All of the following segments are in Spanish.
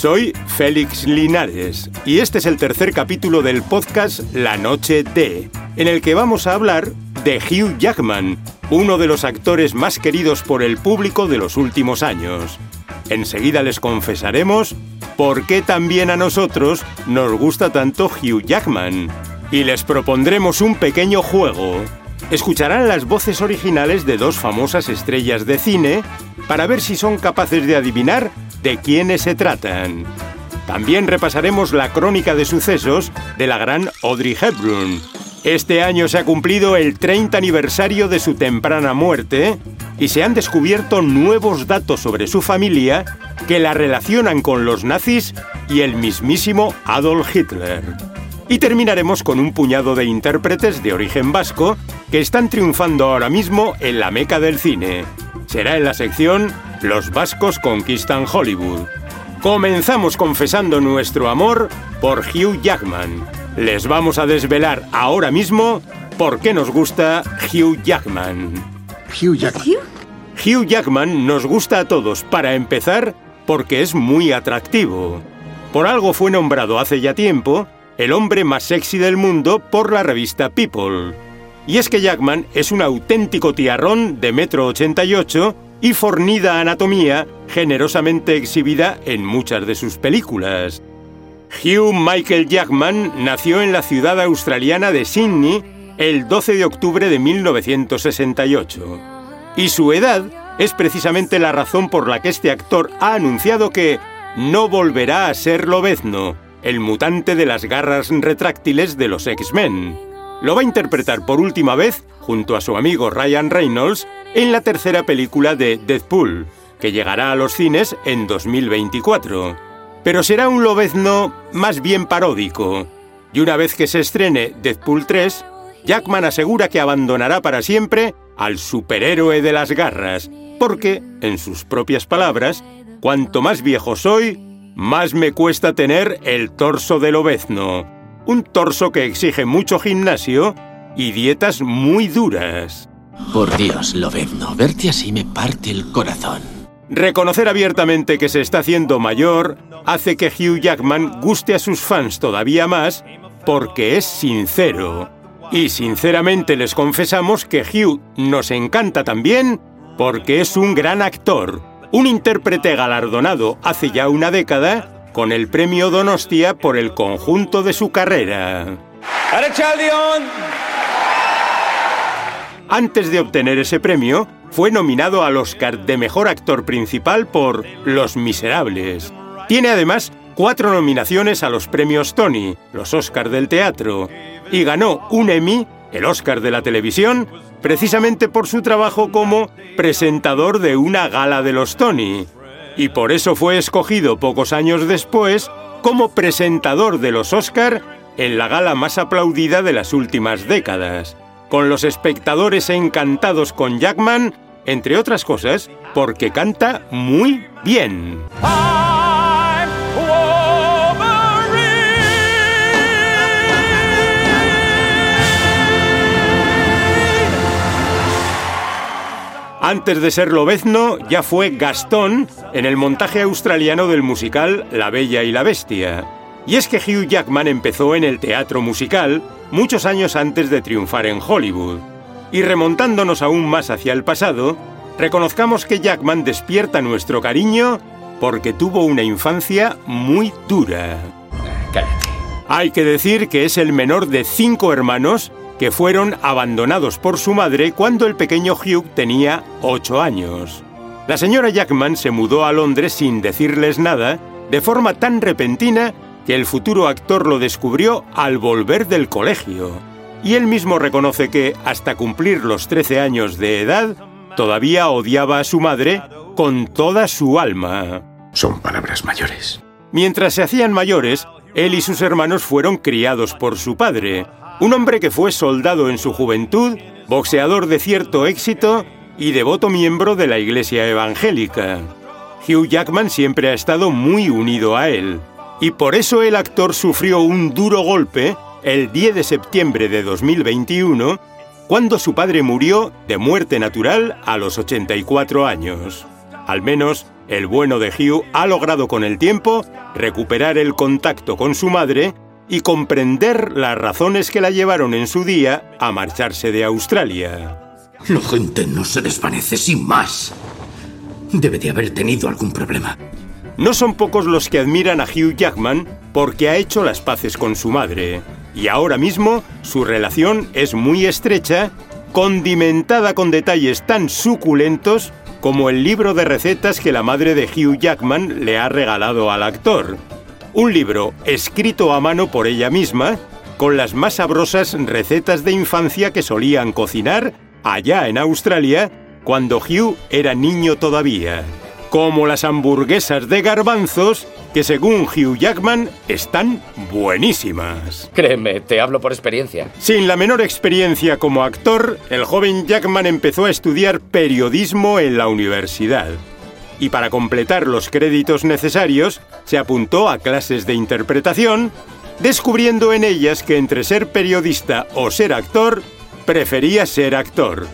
Soy Félix Linares y este es el tercer capítulo del podcast La Noche de, en el que vamos a hablar de Hugh Jackman, uno de los actores más queridos por el público de los últimos años. Enseguida les confesaremos por qué también a nosotros nos gusta tanto Hugh Jackman. Y les propondremos un pequeño juego. Escucharán las voces originales de dos famosas estrellas de cine para ver si son capaces de adivinar de quiénes se tratan. También repasaremos la crónica de sucesos de la gran Audrey Hepburn. Este año se ha cumplido el 30 aniversario de su temprana muerte y se han descubierto nuevos datos sobre su familia que la relacionan con los nazis y el mismísimo Adolf Hitler. Y terminaremos con un puñado de intérpretes de origen vasco que están triunfando ahora mismo en la meca del cine. Será en la sección Los vascos conquistan Hollywood. Comenzamos confesando nuestro amor por Hugh Jackman. Les vamos a desvelar ahora mismo por qué nos gusta Hugh Jackman. Hugh Jackman. Hugh Jackman nos gusta a todos, para empezar, porque es muy atractivo. Por algo fue nombrado hace ya tiempo el hombre más sexy del mundo por la revista People. Y es que Jackman es un auténtico tiarrón de metro 88 y fornida anatomía generosamente exhibida en muchas de sus películas. Hugh Michael Jackman nació en la ciudad australiana de Sydney el 12 de octubre de 1968. Y su edad es precisamente la razón por la que este actor ha anunciado que no volverá a ser Lobezno, el mutante de las garras retráctiles de los X-Men. Lo va a interpretar por última vez, junto a su amigo Ryan Reynolds, en la tercera película de Deadpool, que llegará a los cines en 2024. Pero será un Lobezno más bien paródico. Y una vez que se estrene Deadpool 3, Jackman asegura que abandonará para siempre al superhéroe de las garras, porque, en sus propias palabras, cuanto más viejo soy, más me cuesta tener el torso del obezno. Un torso que exige mucho gimnasio y dietas muy duras. Por Dios, Lobezno, verte así me parte el corazón. Reconocer abiertamente que se está haciendo mayor hace que Hugh Jackman guste a sus fans todavía más porque es sincero. Y sinceramente les confesamos que Hugh nos encanta también porque es un gran actor, un intérprete galardonado hace ya una década con el premio Donostia por el conjunto de su carrera. Antes de obtener ese premio, fue nominado al Oscar de Mejor Actor Principal por Los Miserables. Tiene además cuatro nominaciones a los premios Tony, los Oscars del teatro, y ganó un Emmy, el Oscar de la televisión, precisamente por su trabajo como presentador de una gala de los Tony. Y por eso fue escogido pocos años después como presentador de los Oscar en la gala más aplaudida de las últimas décadas con los espectadores encantados con Jackman, entre otras cosas, porque canta muy bien. Antes de ser Lobezno, ya fue Gastón en el montaje australiano del musical La Bella y la Bestia. Y es que Hugh Jackman empezó en el teatro musical muchos años antes de triunfar en Hollywood. Y remontándonos aún más hacia el pasado, reconozcamos que Jackman despierta nuestro cariño porque tuvo una infancia muy dura. Hay que decir que es el menor de cinco hermanos que fueron abandonados por su madre cuando el pequeño Hugh tenía ocho años. La señora Jackman se mudó a Londres sin decirles nada, de forma tan repentina que el futuro actor lo descubrió al volver del colegio. Y él mismo reconoce que, hasta cumplir los 13 años de edad, todavía odiaba a su madre con toda su alma. Son palabras mayores. Mientras se hacían mayores, él y sus hermanos fueron criados por su padre, un hombre que fue soldado en su juventud, boxeador de cierto éxito y devoto miembro de la Iglesia Evangélica. Hugh Jackman siempre ha estado muy unido a él, y por eso el actor sufrió un duro golpe el 10 de septiembre de 2021, cuando su padre murió de muerte natural a los 84 años. Al menos, el bueno de Hugh ha logrado con el tiempo recuperar el contacto con su madre y comprender las razones que la llevaron en su día a marcharse de Australia. La gente no se desvanece sin más. Debe de haber tenido algún problema. No son pocos los que admiran a Hugh Jackman porque ha hecho las paces con su madre. Y ahora mismo su relación es muy estrecha, condimentada con detalles tan suculentos como el libro de recetas que la madre de Hugh Jackman le ha regalado al actor. Un libro escrito a mano por ella misma, con las más sabrosas recetas de infancia que solían cocinar allá en Australia cuando Hugh era niño todavía, como las hamburguesas de garbanzos que según Hugh Jackman están buenísimas. Créeme, te hablo por experiencia. Sin la menor experiencia como actor, el joven Jackman empezó a estudiar periodismo en la universidad. Y para completar los créditos necesarios, se apuntó a clases de interpretación, descubriendo en ellas que entre ser periodista o ser actor, prefería ser actor.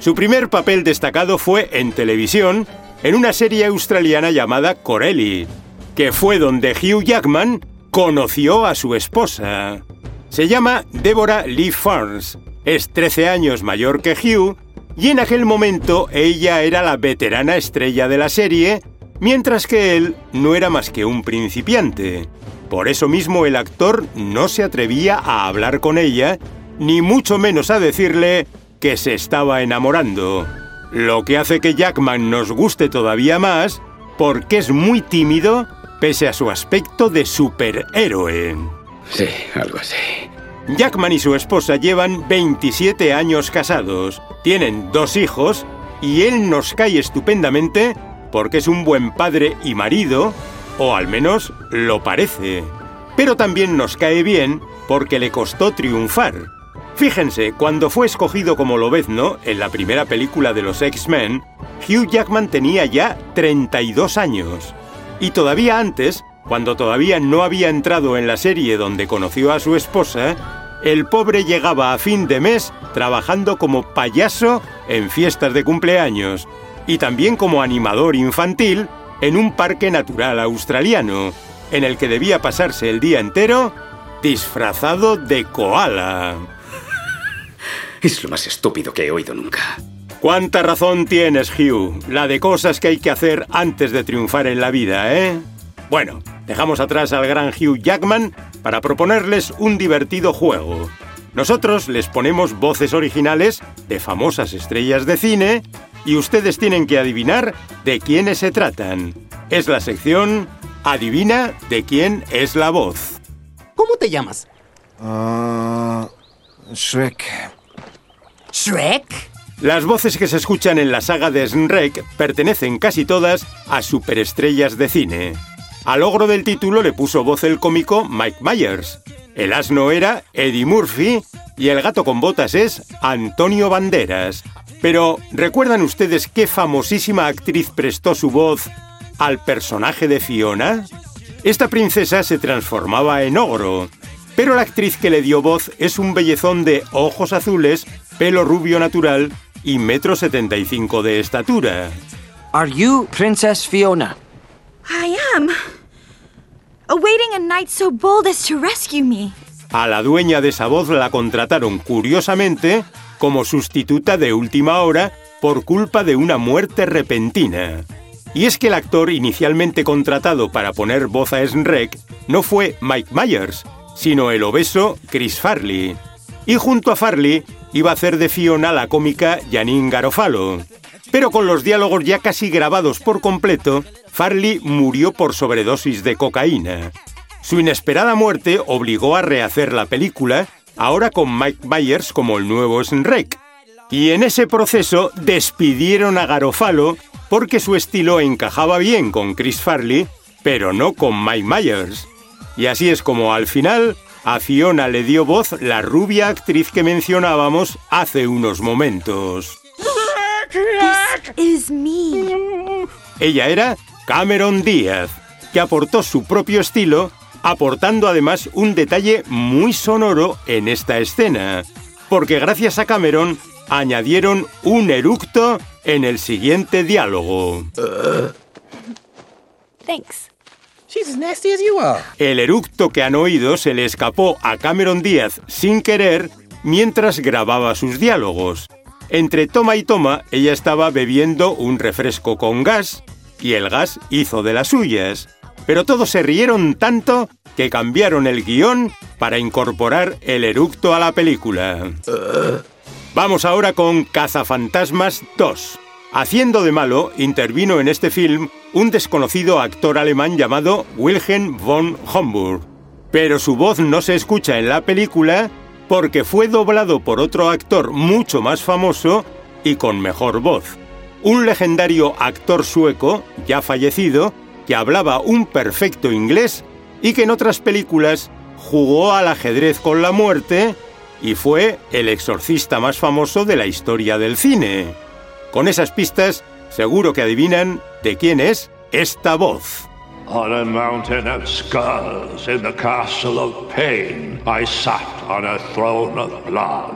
Su primer papel destacado fue en televisión, en una serie australiana llamada Corelli, que fue donde Hugh Jackman conoció a su esposa. Se llama Deborah Lee Farns, es 13 años mayor que Hugh, y en aquel momento ella era la veterana estrella de la serie, mientras que él no era más que un principiante. Por eso mismo el actor no se atrevía a hablar con ella ni mucho menos a decirle que se estaba enamorando. Lo que hace que Jackman nos guste todavía más porque es muy tímido pese a su aspecto de superhéroe. Sí, algo así. Jackman y su esposa llevan 27 años casados, tienen dos hijos y él nos cae estupendamente porque es un buen padre y marido, o al menos lo parece. Pero también nos cae bien porque le costó triunfar. Fíjense, cuando fue escogido como Lobezno en la primera película de los X-Men, Hugh Jackman tenía ya 32 años. Y todavía antes, cuando todavía no había entrado en la serie donde conoció a su esposa, el pobre llegaba a fin de mes trabajando como payaso en fiestas de cumpleaños y también como animador infantil en un parque natural australiano, en el que debía pasarse el día entero disfrazado de koala. Es lo más estúpido que he oído nunca. ¿Cuánta razón tienes, Hugh? La de cosas que hay que hacer antes de triunfar en la vida, ¿eh? Bueno, dejamos atrás al gran Hugh Jackman para proponerles un divertido juego. Nosotros les ponemos voces originales de famosas estrellas de cine y ustedes tienen que adivinar de quiénes se tratan. Es la sección Adivina de quién es la voz. ¿Cómo te llamas? Uh, Shrek. ¿Shrek? Las voces que se escuchan en la saga de Shrek pertenecen casi todas a superestrellas de cine. Al ogro del título le puso voz el cómico Mike Myers. El asno era Eddie Murphy y el gato con botas es Antonio Banderas. Pero, ¿recuerdan ustedes qué famosísima actriz prestó su voz al personaje de Fiona? Esta princesa se transformaba en ogro, pero la actriz que le dio voz es un bellezón de ojos azules, pelo rubio natural y metro setenta y cinco de estatura. Are you Princess Fiona? I am. Awaiting a knight so bold as to rescue me. A la dueña de esa voz la contrataron curiosamente como sustituta de última hora por culpa de una muerte repentina. Y es que el actor inicialmente contratado para poner voz a Shrek no fue Mike Myers, sino el obeso Chris Farley. Y junto a Farley iba a hacer de Fiona la cómica Janine Garofalo. Pero con los diálogos ya casi grabados por completo, Farley murió por sobredosis de cocaína. Su inesperada muerte obligó a rehacer la película, ahora con Mike Myers como el nuevo Shrek. Y en ese proceso despidieron a Garofalo porque su estilo encajaba bien con Chris Farley, pero no con Mike Myers. Y así es como al final a Fiona le dio voz la rubia actriz que mencionábamos hace unos momentos. This is me. Ella era Cameron Díaz, que aportó su propio estilo, aportando además un detalle muy sonoro en esta escena, porque gracias a Cameron añadieron un eructo en el siguiente diálogo. Thanks. She's as nasty as you are. El eructo que han oído se le escapó a Cameron Díaz sin querer mientras grababa sus diálogos. Entre toma y toma, ella estaba bebiendo un refresco con gas y el gas hizo de las suyas. Pero todos se rieron tanto que cambiaron el guion para incorporar el eructo a la película. Vamos ahora con Cazafantasmas 2. Haciendo de malo, intervino en este film un desconocido actor alemán llamado Wilhelm von Homburg. Pero su voz no se escucha en la película porque fue doblado por otro actor mucho más famoso y con mejor voz. Un legendario actor sueco, ya fallecido, que hablaba un perfecto inglés y que en otras películas jugó al ajedrez con la muerte y fue el exorcista más famoso de la historia del cine. Con esas pistas, seguro que adivinan de quién es esta voz. On a mountain of skulls in the castle of pain, I sat on a throne of blood.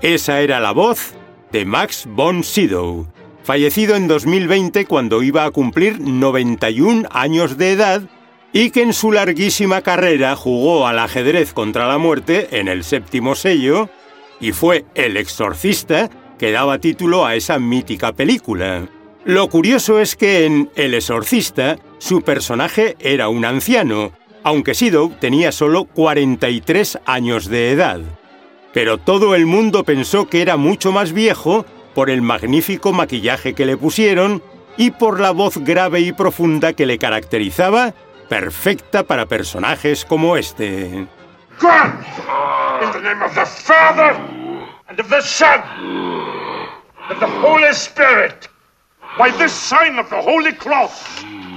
Esa era la voz de Max von Sydow, fallecido en 2020 cuando iba a cumplir 91 años de edad y que en su larguísima carrera jugó al ajedrez contra la muerte en el séptimo sello y fue el exorcista que daba título a esa mítica película. Lo curioso es que en El exorcista su personaje era un anciano, aunque Sidow tenía solo 43 años de edad. Pero todo el mundo pensó que era mucho más viejo por el magnífico maquillaje que le pusieron y por la voz grave y profunda que le caracterizaba, perfecta para personajes como este.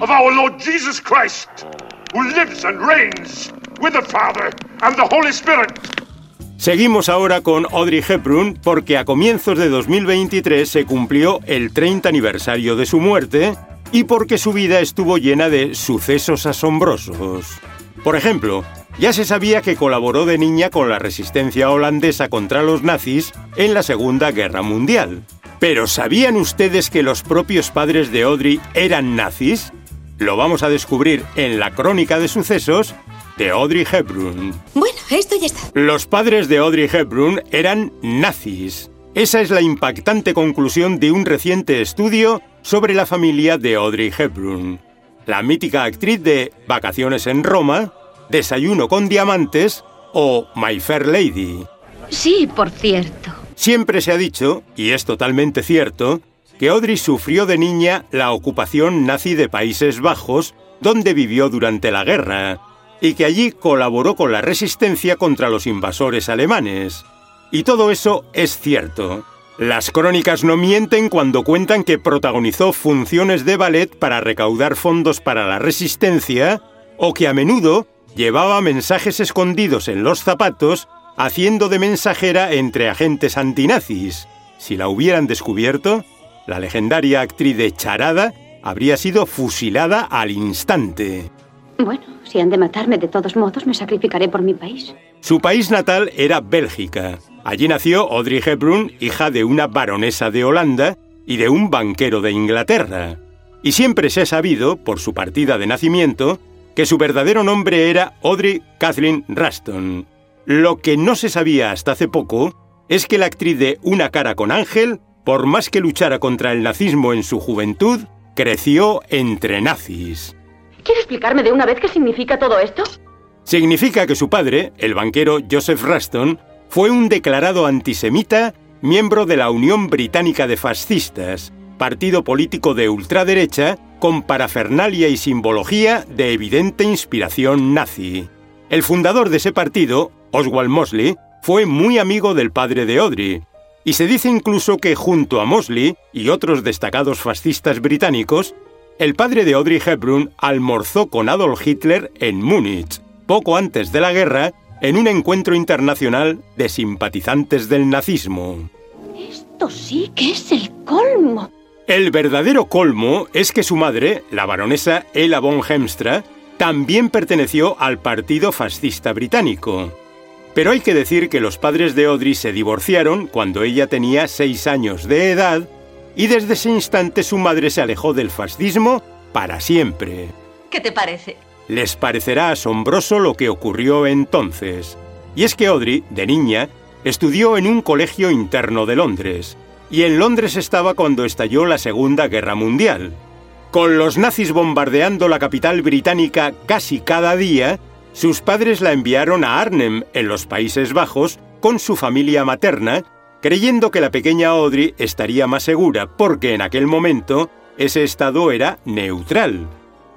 Of our Lord Jesus Christ, who lives and reigns with the Father and the Holy Spirit. Seguimos ahora con Audrey Hepburn porque a comienzos de 2023 se cumplió el 30 aniversario de su muerte y porque su vida estuvo llena de sucesos asombrosos. Por ejemplo, ya se sabía que colaboró de niña con la resistencia holandesa contra los nazis en la Segunda Guerra Mundial. Pero ¿sabían ustedes que los propios padres de Audrey eran nazis? Lo vamos a descubrir en la crónica de sucesos de Audrey Hepburn. Bueno, esto ya está. Los padres de Audrey Hepburn eran nazis. Esa es la impactante conclusión de un reciente estudio sobre la familia de Audrey Hepburn. La mítica actriz de Vacaciones en Roma, Desayuno con Diamantes o My Fair Lady. Sí, por cierto. Siempre se ha dicho, y es totalmente cierto, que Audrey sufrió de niña la ocupación nazi de Países Bajos, donde vivió durante la guerra, y que allí colaboró con la resistencia contra los invasores alemanes. Y todo eso es cierto. Las crónicas no mienten cuando cuentan que protagonizó funciones de ballet para recaudar fondos para la resistencia, o que a menudo llevaba mensajes escondidos en los zapatos, haciendo de mensajera entre agentes antinazis. Si la hubieran descubierto, la legendaria actriz de Charada habría sido fusilada al instante. Bueno, si han de matarme de todos modos, me sacrificaré por mi país. Su país natal era Bélgica. Allí nació Audrey Hepburn, hija de una baronesa de Holanda y de un banquero de Inglaterra. Y siempre se ha sabido, por su partida de nacimiento, que su verdadero nombre era Audrey Kathleen Raston. Lo que no se sabía hasta hace poco es que la actriz de Una cara con ángel, por más que luchara contra el nazismo en su juventud, creció entre nazis. ¿Quiere explicarme de una vez qué significa todo esto? Significa que su padre, el banquero Joseph Raston, fue un declarado antisemita, miembro de la Unión Británica de Fascistas, partido político de ultraderecha con parafernalia y simbología de evidente inspiración nazi. El fundador de ese partido, Oswald Mosley, fue muy amigo del padre de Audrey, y se dice incluso que junto a Mosley y otros destacados fascistas británicos, el padre de Audrey Hepburn almorzó con Adolf Hitler en Múnich, poco antes de la guerra, en un encuentro internacional de simpatizantes del nazismo. Esto sí que es el colmo. El verdadero colmo es que su madre, la baronesa Ella von Hemstra, también perteneció al Partido Fascista Británico. Pero hay que decir que los padres de Audrey se divorciaron cuando ella tenía seis años de edad y desde ese instante su madre se alejó del fascismo para siempre. ¿Qué te parece? Les parecerá asombroso lo que ocurrió entonces. Y es que Audrey, de niña, estudió en un colegio interno de Londres, y en Londres estaba cuando estalló la Segunda Guerra Mundial. Con los nazis bombardeando la capital británica casi cada día, sus padres la enviaron a Arnhem, en los Países Bajos, con su familia materna, creyendo que la pequeña Audrey estaría más segura, porque en aquel momento ese estado era neutral.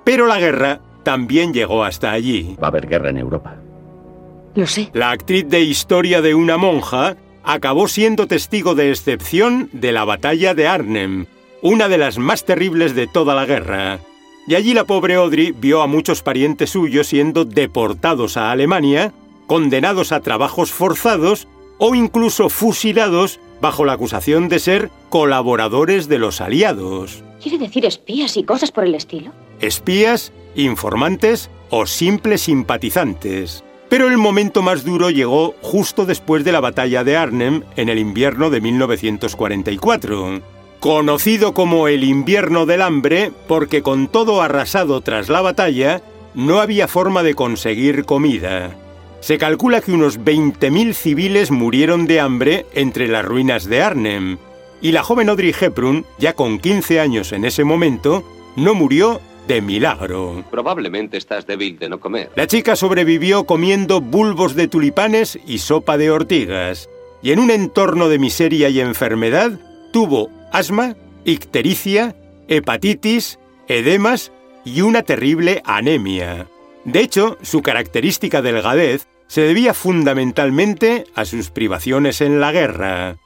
Pero la guerra también llegó hasta allí. Va a haber guerra en Europa. Lo sé. La actriz de Historia de una monja acabó siendo testigo de excepción de la batalla de Arnhem, una de las más terribles de toda la guerra. Y allí la pobre Audrey vio a muchos parientes suyos siendo deportados a Alemania, condenados a trabajos forzados o incluso fusilados bajo la acusación de ser colaboradores de los aliados. ¿Quiere decir espías y cosas por el estilo? Espías, informantes o simples simpatizantes. Pero el momento más duro llegó justo después de la batalla de Arnhem en el invierno de 1944 conocido como el invierno del hambre porque con todo arrasado tras la batalla, no había forma de conseguir comida. Se calcula que unos 20.000 civiles murieron de hambre entre las ruinas de Arnhem, y la joven Audrey Hepburn, ya con 15 años en ese momento, no murió de milagro. Probablemente estás débil de no comer. La chica sobrevivió comiendo bulbos de tulipanes y sopa de ortigas, y en un entorno de miseria y enfermedad tuvo asma, ictericia, hepatitis, edemas y una terrible anemia. De hecho, su característica delgadez se debía fundamentalmente a sus privaciones en la guerra,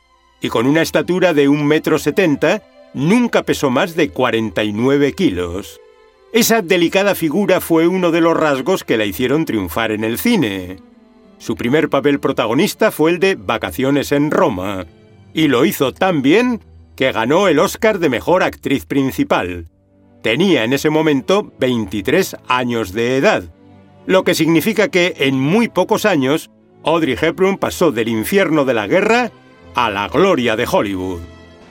y con una estatura de un metro setenta, nunca pesó más de 49 kilos. Esa delicada figura fue uno de los rasgos que la hicieron triunfar en el cine. Su primer papel protagonista fue el de Vacaciones en Roma, y lo hizo tan bien que ganó el Oscar de Mejor Actriz Principal. Tenía en ese momento 23 años de edad, lo que significa que en muy pocos años Audrey Hepburn pasó del infierno de la guerra a la gloria de Hollywood.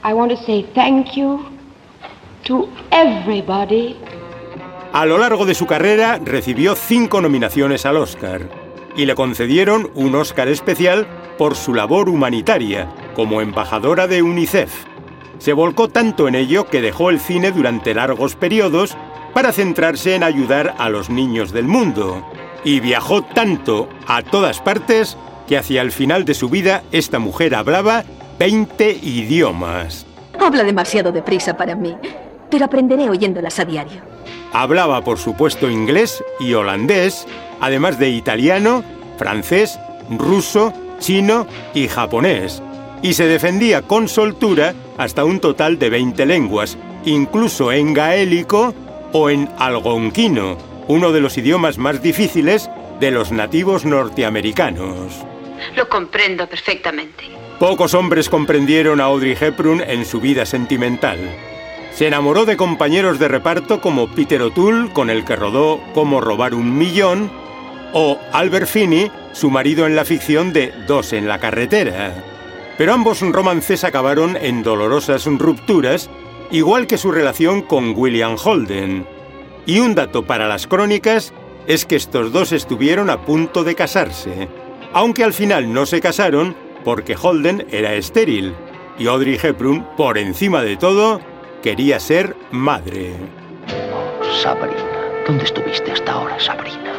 I want to say thank you to everybody. A lo largo de su carrera recibió cinco nominaciones al Oscar y le concedieron un Oscar especial por su labor humanitaria como embajadora de UNICEF. Se volcó tanto en ello que dejó el cine durante largos periodos para centrarse en ayudar a los niños del mundo. Y viajó tanto a todas partes que hacia el final de su vida esta mujer hablaba 20 idiomas. Habla demasiado deprisa para mí, pero aprenderé oyéndolas a diario. Hablaba, por supuesto, inglés y holandés, además de italiano, francés, ruso, chino y japonés y se defendía con soltura hasta un total de 20 lenguas, incluso en gaélico o en algonquino, uno de los idiomas más difíciles de los nativos norteamericanos. Lo comprendo perfectamente. Pocos hombres comprendieron a Audrey Hepburn en su vida sentimental. Se enamoró de compañeros de reparto como Peter O'Toole, con el que rodó Cómo robar un millón, o Albert Finney, su marido en la ficción de Dos en la carretera. Pero ambos romances acabaron en dolorosas rupturas, igual que su relación con William Holden. Y un dato para las crónicas es que estos dos estuvieron a punto de casarse, aunque al final no se casaron porque Holden era estéril y Audrey Hepburn, por encima de todo, quería ser madre. Sabrina, ¿dónde estuviste hasta ahora, Sabrina?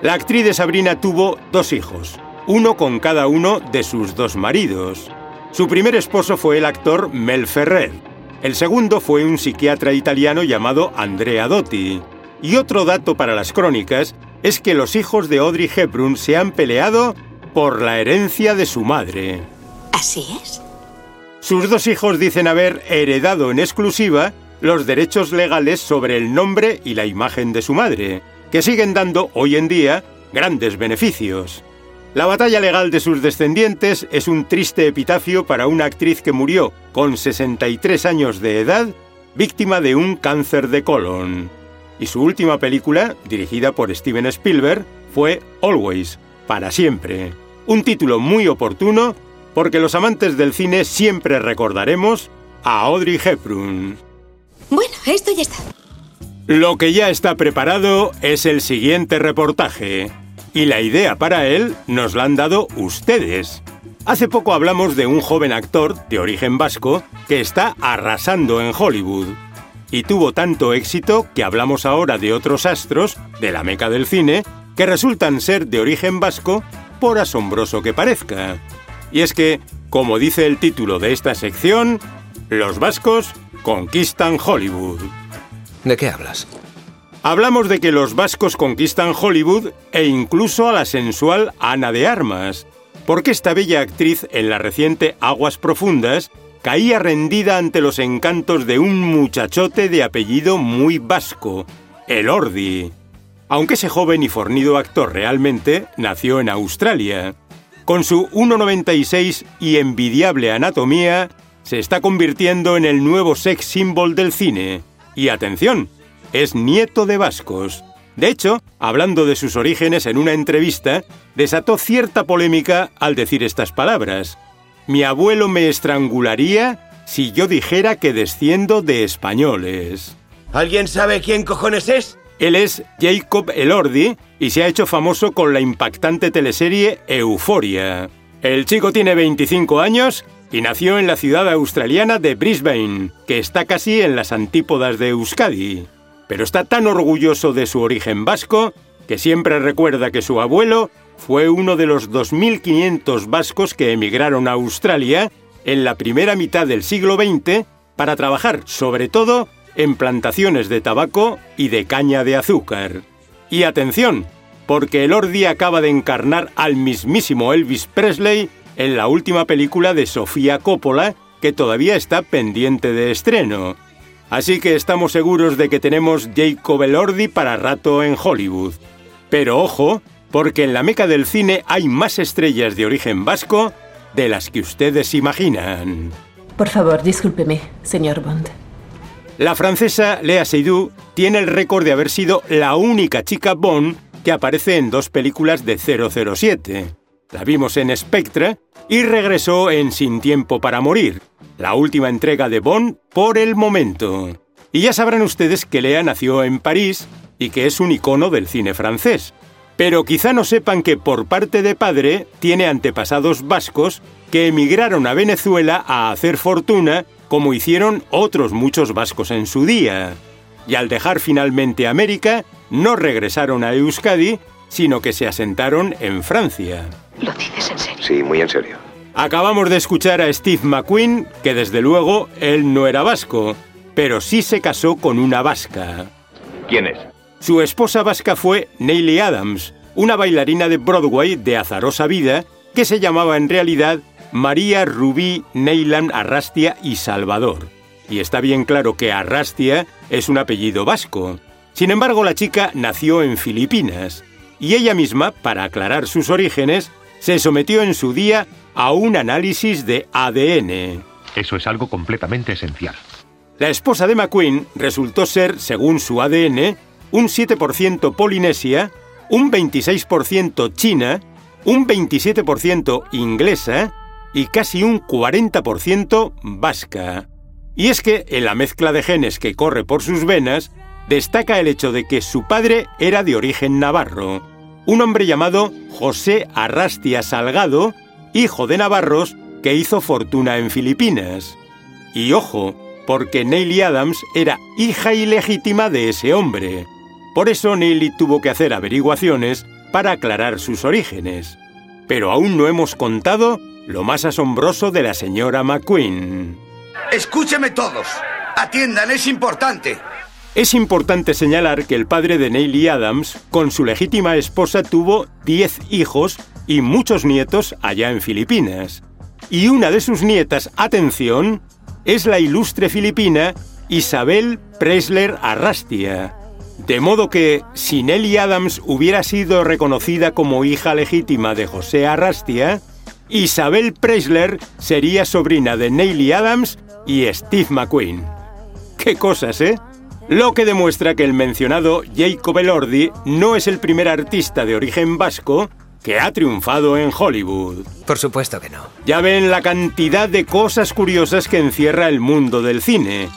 La actriz de Sabrina tuvo dos hijos, uno con cada uno de sus dos maridos. Su primer esposo fue el actor Mel Ferrer. El segundo fue un psiquiatra italiano llamado Andrea Dotti. Y otro dato para las crónicas es que los hijos de Audrey Hepburn se han peleado por la herencia de su madre. ¿Así es? Sus dos hijos dicen haber heredado en exclusiva los derechos legales sobre el nombre y la imagen de su madre, que siguen dando hoy en día grandes beneficios. La batalla legal de sus descendientes es un triste epitafio para una actriz que murió con 63 años de edad, víctima de un cáncer de colon. Y su última película, dirigida por Steven Spielberg, fue Always, para siempre. Un título muy oportuno porque los amantes del cine siempre recordaremos a Audrey Hepburn. Bueno, esto ya está. Lo que ya está preparado es el siguiente reportaje. Y la idea para él nos la han dado ustedes. Hace poco hablamos de un joven actor de origen vasco que está arrasando en Hollywood. Y tuvo tanto éxito que hablamos ahora de otros astros de la meca del cine que resultan ser de origen vasco por asombroso que parezca. Y es que, como dice el título de esta sección, los vascos conquistan Hollywood. ¿De qué hablas? Hablamos de que los vascos conquistan Hollywood e incluso a la sensual Ana de Armas, porque esta bella actriz en la reciente Aguas Profundas caía rendida ante los encantos de un muchachote de apellido muy vasco, el Ordi. Aunque ese joven y fornido actor realmente nació en Australia. Con su 1,96 y envidiable anatomía, se está convirtiendo en el nuevo sex symbol del cine. Y atención, es nieto de vascos. De hecho, hablando de sus orígenes en una entrevista, desató cierta polémica al decir estas palabras. Mi abuelo me estrangularía si yo dijera que desciendo de españoles. ¿Alguien sabe quién cojones es? Él es Jacob Elordi y se ha hecho famoso con la impactante teleserie Euforia. El chico tiene 25 años y nació en la ciudad australiana de Brisbane, que está casi en las antípodas de Euskadi. Pero está tan orgulloso de su origen vasco que siempre recuerda que su abuelo fue uno de los 2.500 vascos que emigraron a Australia en la primera mitad del siglo XX para trabajar sobre todo en plantaciones de tabaco y de caña de azúcar. Y atención, porque el Ordi acaba de encarnar al mismísimo Elvis Presley en la última película de Sofía Coppola, que todavía está pendiente de estreno. Así que estamos seguros de que tenemos Jacob Elordi para rato en Hollywood. Pero ojo, porque en la meca del cine hay más estrellas de origen vasco de las que ustedes imaginan. Por favor, discúlpeme, señor Bond. La francesa Lea Seydoux tiene el récord de haber sido la única chica Bond que aparece en dos películas de 007. La vimos en Spectre y regresó en Sin Tiempo para Morir, la última entrega de Bond por el momento. Y ya sabrán ustedes que Lea nació en París y que es un icono del cine francés. Pero quizá no sepan que por parte de padre tiene antepasados vascos que emigraron a Venezuela a hacer fortuna como hicieron otros muchos vascos en su día. Y al dejar finalmente América, no regresaron a Euskadi, sino que se asentaron en Francia. ¿Lo dices en serio? Sí, muy en serio. Acabamos de escuchar a Steve McQueen, que desde luego él no era vasco, pero sí se casó con una vasca. ¿Quién es? Su esposa vasca fue Neily Adams, una bailarina de Broadway de azarosa vida que se llamaba en realidad María Rubí Neylan Arrastia y Salvador. Y está bien claro que Arrastia es un apellido vasco. Sin embargo, la chica nació en Filipinas y ella misma, para aclarar sus orígenes, se sometió en su día a un análisis de ADN. Eso es algo completamente esencial. La esposa de McQueen resultó ser, según su ADN, un 7% polinesia, un 26% china, un 27% inglesa y casi un 40% vasca. Y es que en la mezcla de genes que corre por sus venas, destaca el hecho de que su padre era de origen navarro, un hombre llamado José Arrastia Salgado, hijo de navarros, que hizo fortuna en Filipinas. Y ojo, porque Neily Adams era hija ilegítima de ese hombre. Por eso Neily tuvo que hacer averiguaciones para aclarar sus orígenes. Pero aún no hemos contado lo más asombroso de la señora McQueen. Escúcheme todos. Atiendan, es importante. Es importante señalar que el padre de Neily Adams, con su legítima esposa, tuvo 10 hijos y muchos nietos allá en Filipinas. Y una de sus nietas, atención, es la ilustre filipina Isabel Presler Arrastia. De modo que, si Nelly Adams hubiera sido reconocida como hija legítima de José Arrastia, Isabel Presler sería sobrina de Neily Adams y Steve McQueen. ¡Qué cosas, eh! Lo que demuestra que el mencionado Jacob Elordi no es el primer artista de origen vasco que ha triunfado en Hollywood. Por supuesto que no. Ya ven la cantidad de cosas curiosas que encierra el mundo del cine.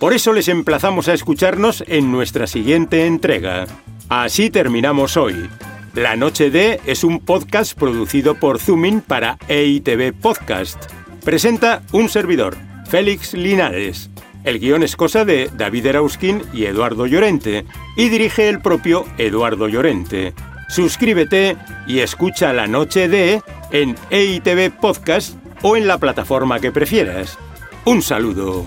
Por eso les emplazamos a escucharnos en nuestra siguiente entrega. Así terminamos hoy. La Noche de es un podcast producido por Zoomin para EITV Podcast. Presenta un servidor, Félix Linares. El guion es cosa de David Erauskin y Eduardo Llorente, y dirige el propio Eduardo Llorente. Suscríbete y escucha La Noche de en EITV Podcast o en la plataforma que prefieras. Un saludo.